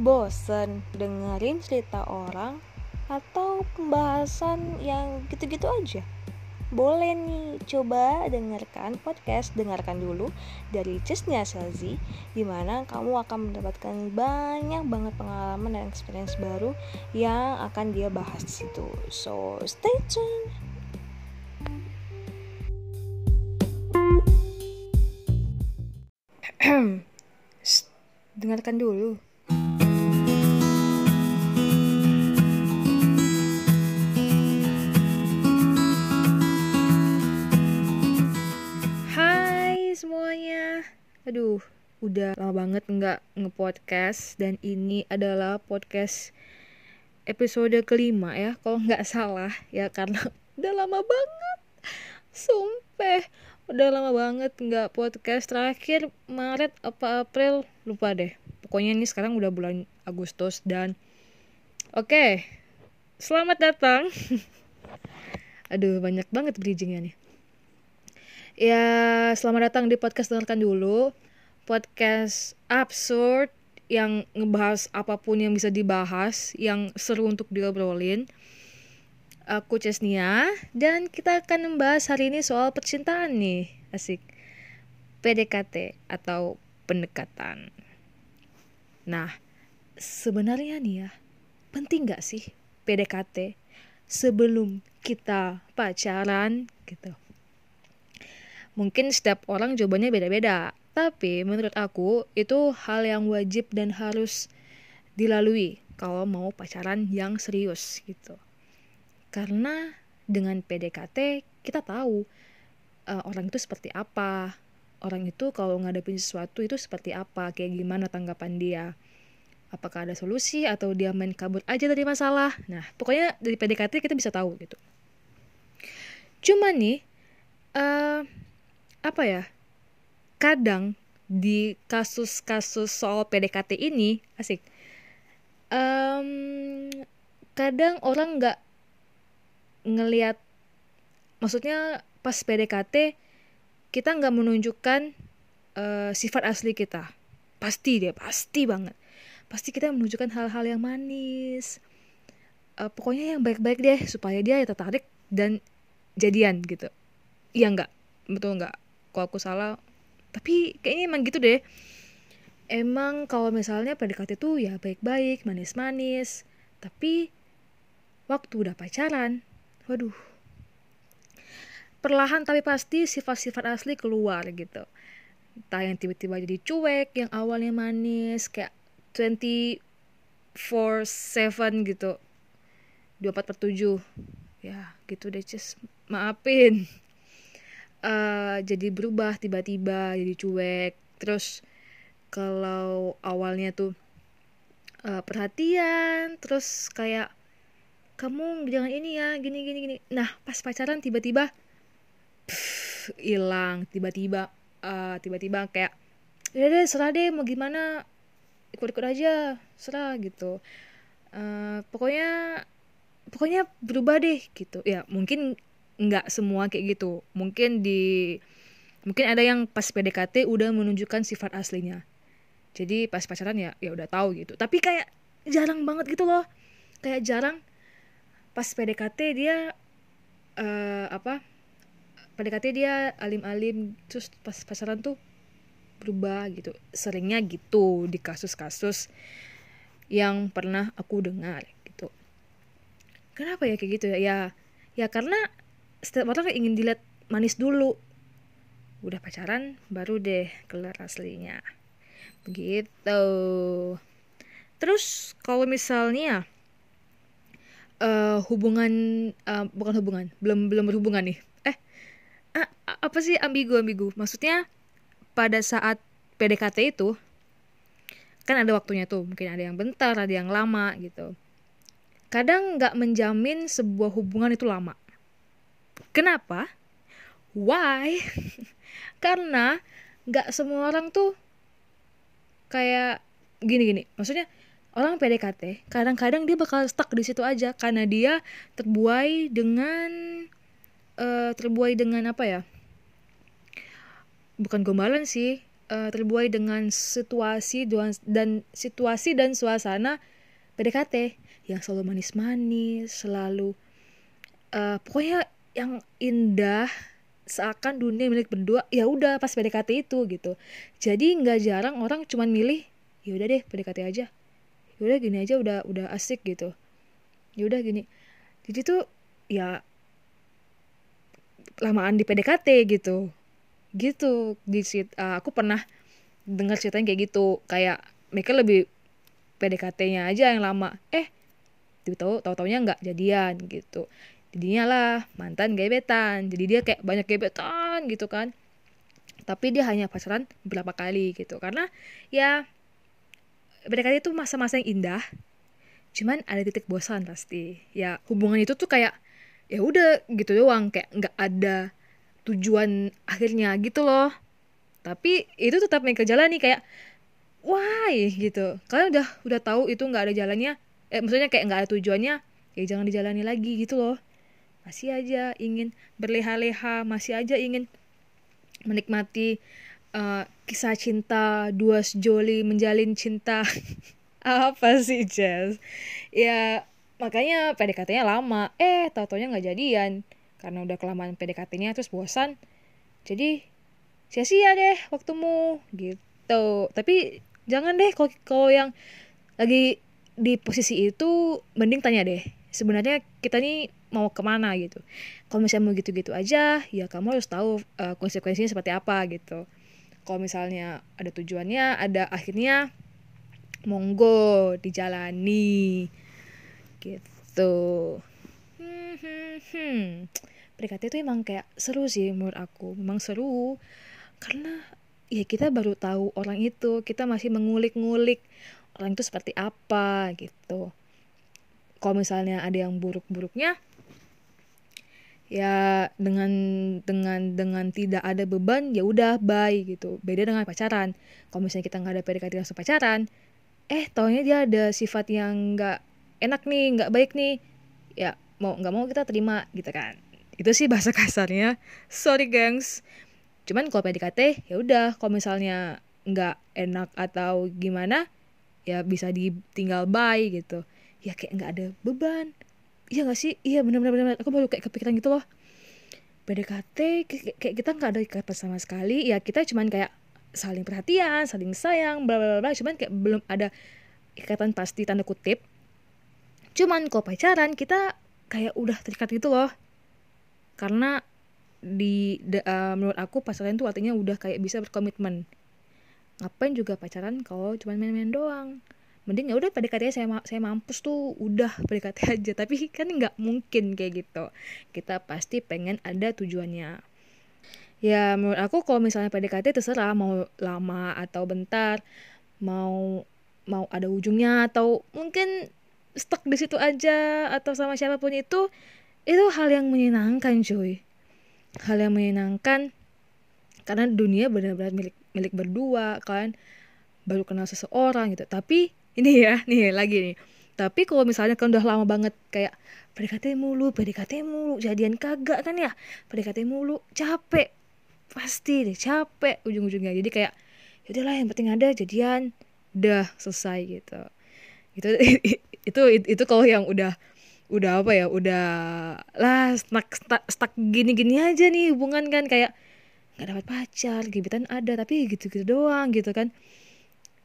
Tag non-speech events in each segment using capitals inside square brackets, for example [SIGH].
Bosen dengerin cerita orang atau pembahasan yang gitu-gitu aja? Boleh nih, coba dengarkan podcast Dengarkan dulu dari Cisnya Selzi Di mana kamu akan mendapatkan banyak banget pengalaman dan experience baru yang akan dia bahas di situ. So, stay tuned! [CLEARS THROAT] dengarkan dulu. Udah lama banget nggak ngepodcast dan ini adalah podcast episode kelima ya, kalau nggak salah ya karena [LAUGHS] udah lama banget. Sumpah, udah lama banget nggak podcast. Terakhir Maret apa April lupa deh. Pokoknya ini sekarang udah bulan Agustus dan oke okay, selamat datang. [LAUGHS] Aduh banyak banget bridgingnya nih. Ya selamat datang di podcast dengarkan dulu podcast absurd yang ngebahas apa pun yang bisa dibahas yang seru untuk diobrolin. Aku Cesnia dan kita akan membahas hari ini soal percintaan nih asik. PDKT atau pendekatan. Nah sebenarnya nih ya penting gak sih PDKT sebelum kita pacaran gitu? Mungkin setiap orang jawabannya beda-beda tapi menurut aku itu hal yang wajib dan harus dilalui kalau mau pacaran yang serius gitu. Karena dengan PDKT kita tahu uh, orang itu seperti apa. Orang itu kalau ngadepin sesuatu itu seperti apa kayak gimana tanggapan dia. Apakah ada solusi atau dia main kabur aja dari masalah? Nah pokoknya dari PDKT kita bisa tahu gitu. Cuma nih uh, apa ya kadang di kasus-kasus soal PDKT ini asik. Um, kadang orang nggak ngelihat maksudnya pas PDKT kita nggak menunjukkan uh, sifat asli kita. Pasti dia pasti banget. Pasti kita menunjukkan hal-hal yang manis. Uh, pokoknya yang baik-baik deh supaya dia tertarik dan jadian gitu. Iya nggak? Betul nggak? Kalau aku salah tapi kayaknya emang gitu deh. Emang kalau misalnya PDKT tuh ya baik-baik manis-manis. Tapi waktu udah pacaran waduh. Perlahan tapi pasti sifat-sifat asli keluar gitu. Entah yang tiba-tiba jadi cuek yang awalnya manis kayak 24/7 gitu. 24 per 7 ya gitu deh cis maafin uh, jadi berubah tiba-tiba jadi cuek. Terus kalau awalnya tuh uh, perhatian terus kayak kamu jangan ini ya gini gini gini. Nah pas pacaran tiba-tiba hilang. Tiba-tiba uh, tiba-tiba kayak ya deh serah deh mau gimana? Ikut-ikut aja serah gitu. Uh, pokoknya pokoknya berubah deh gitu. Ya mungkin nggak semua kayak gitu. Mungkin di mungkin ada yang pas PDKT udah menunjukkan sifat aslinya. Jadi pas pacaran ya ya udah tahu gitu. Tapi kayak jarang banget gitu loh. Kayak jarang pas PDKT dia uh, apa PDKT dia alim-alim terus pas pacaran tuh berubah gitu. Seringnya gitu di kasus-kasus yang pernah aku dengar gitu. Kenapa ya kayak gitu ya? Ya ya karena setiap orang ingin dilihat manis dulu. Udah pacaran baru deh keluar aslinya. Begitu. Terus kalau misalnya uh, hubungan uh, bukan hubungan belum belum berhubungan nih. Eh uh, apa sih ambigu ambigu? Maksudnya pada saat PDKT itu kan ada waktunya tuh mungkin ada yang bentar ada yang lama gitu. Kadang nggak menjamin sebuah hubungan itu lama kenapa? Why? [LAUGHS] Karena nggak semua orang tuh kayak gini gini. Maksudnya orang PDKT kadang-kadang dia bakal stuck di situ aja karena dia terbuai dengan uh, terbuai dengan apa ya? Bukan gombalan sih uh, terbuai dengan situasi dan situasi dan suasana PDKT yang selalu manis-manis, selalu uh, pokoknya yang indah seakan dunia milik berdua ya udah pas PDKT itu gitu. Jadi nggak jarang orang cuman milih ya udah deh PDKT aja. Ya udah gini aja udah udah asik gitu. Ya udah gini. Jadi tuh ya lamaan di PDKT gitu. Gitu di uh, aku pernah dengar ceritanya kayak gitu. Kayak mereka lebih PDKT-nya aja yang lama. Eh tahu tahu taunya nggak jadian gitu jadinya lah mantan gebetan. Jadi dia kayak banyak gebetan gitu kan. Tapi dia hanya pacaran beberapa kali gitu. Karena ya PDKT itu masa-masa yang indah. Cuman ada titik bosan pasti. Ya hubungan itu tuh kayak ya udah gitu doang. Kayak nggak ada tujuan akhirnya gitu loh. Tapi itu tetap mereka jalani. Kayak why? gitu. Kalian udah udah tahu itu nggak ada jalannya. Eh maksudnya kayak nggak ada tujuannya ya jangan dijalani lagi gitu loh masih aja ingin berleha-leha masih aja ingin menikmati uh, kisah cinta dua sejoli menjalin cinta. [LAUGHS] Apa sih Jess? Ya makanya PDKT-nya lama. Eh tau-taunya nggak jadian. Karena udah kelamaan PDKT-nya terus bosan. Jadi sia-sia deh waktumu. Gitu. Tapi jangan deh kalau yang lagi di posisi itu mending tanya deh sebenarnya kita nih mau ke mana gitu. Kalau misalnya mau gitu-gitu aja ya kamu harus tahu uh, konsekuensinya seperti apa gitu. Kalau misalnya ada tujuannya ada akhirnya monggo dijalani gitu. Hmm, hmm, hmm. PDKT itu emang kayak seru sih menurut aku memang seru. Karena ya kita baru tahu orang itu kita masih mengulik-ngulik orang itu seperti apa gitu kalau misalnya ada yang buruk-buruknya ya dengan dengan dengan tidak ada beban ya udah bye gitu. Beda dengan pacaran. Kalau misalnya kita nggak ada PDKT langsung pacaran eh taunya dia ada sifat yang nggak enak nih nggak baik nih ya mau nggak mau kita terima gitu kan. Itu sih bahasa [LAUGHS] kasarnya. Sorry gengs. Cuman kalau PDKT ya udah kalau misalnya nggak enak atau gimana ya bisa ditinggal bye gitu ya kayak nggak ada beban iya gak sih iya benar-benar aku baru kayak kepikiran gitu loh PDKT kayak kita nggak ada ikatan sama sekali ya kita cuman kayak saling perhatian, saling sayang, bla bla bla. Cuman kayak belum ada ikatan pasti tanda kutip. Cuman kalau pacaran kita kayak udah terikat gitu loh. Karena di de, uh, menurut aku pacaran itu artinya udah kayak bisa berkomitmen. Ngapain juga pacaran kalau cuma main-main doang. Mending ya udah PDKT saya saya mampus tuh udah PDKT [LAUGHS] aja. Tapi kan nggak mungkin kayak gitu. Kita pasti pengen ada tujuannya. Ya menurut aku kalau misalnya PDKT terserah mau lama atau bentar mau mau ada ujungnya atau mungkin stuck di situ aja atau sama siapa pun itu itu hal yang menyenangkan cuy. Hal yang menyenangkan karena dunia benar-benar milik milik berdua kan baru kenal seseorang gitu. Tapi ini ya nih lagi nih. Tapi kalau misalnya kan udah lama banget kayak PDKT mulu PDKT mulu jadian kagak kan ya? PDKT mulu capek. Pasti deh capek ujung-ujungnya. Jadi kayak yaudahlah yang penting ada jadian. Udah selesai gitu. Itu [LAUGHS] itu itu kalau yang udah udah apa ya udah lah stuck stuck, stuck gini gini aja nih hubungan kan kayak nggak dapat pacar gebetan ada tapi gitu gitu doang gitu kan.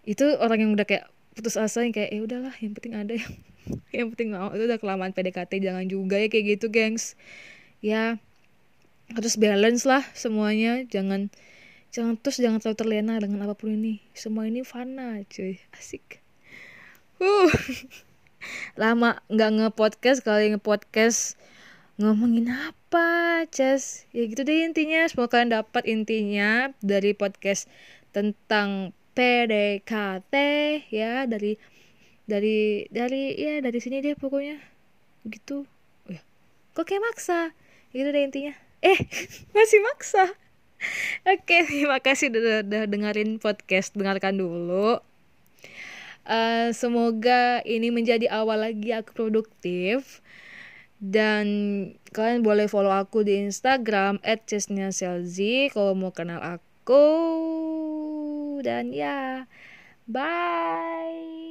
Itu orang yang udah kayak putus asa yang kayak ya udahlah yang penting ada yang [LAUGHS] yang penting mau. Itu udah kelamaan PDKT jangan juga ya kayak gitu gengs. Ya harus balance lah semuanya. Jangan jangan terus jangan terlalu terlena dengan apa pun ini. Semua ini fana cuy. Asik. Uh [LAUGHS] lama nggak nge-podcast kali nge-podcast ngomongin apa Ces? Ya gitu deh intinya. Semoga kalian dapat intinya dari podcast tentang PDKT ya dari dari dari ya dari sini deh pokoknya. Gitu. Oh ya. Kok kayak maksa? Gitu deh intinya. Eh [LAUGHS] masih maksa. Oke [LAUGHS] terima kasih udah, udah dengerin podcast dengarkan dulu. Uh, semoga ini menjadi awal lagi aku produktif. Dan kalian boleh follow aku di Instagram @chesnya kalau mau kenal aku food and yeah. Bye.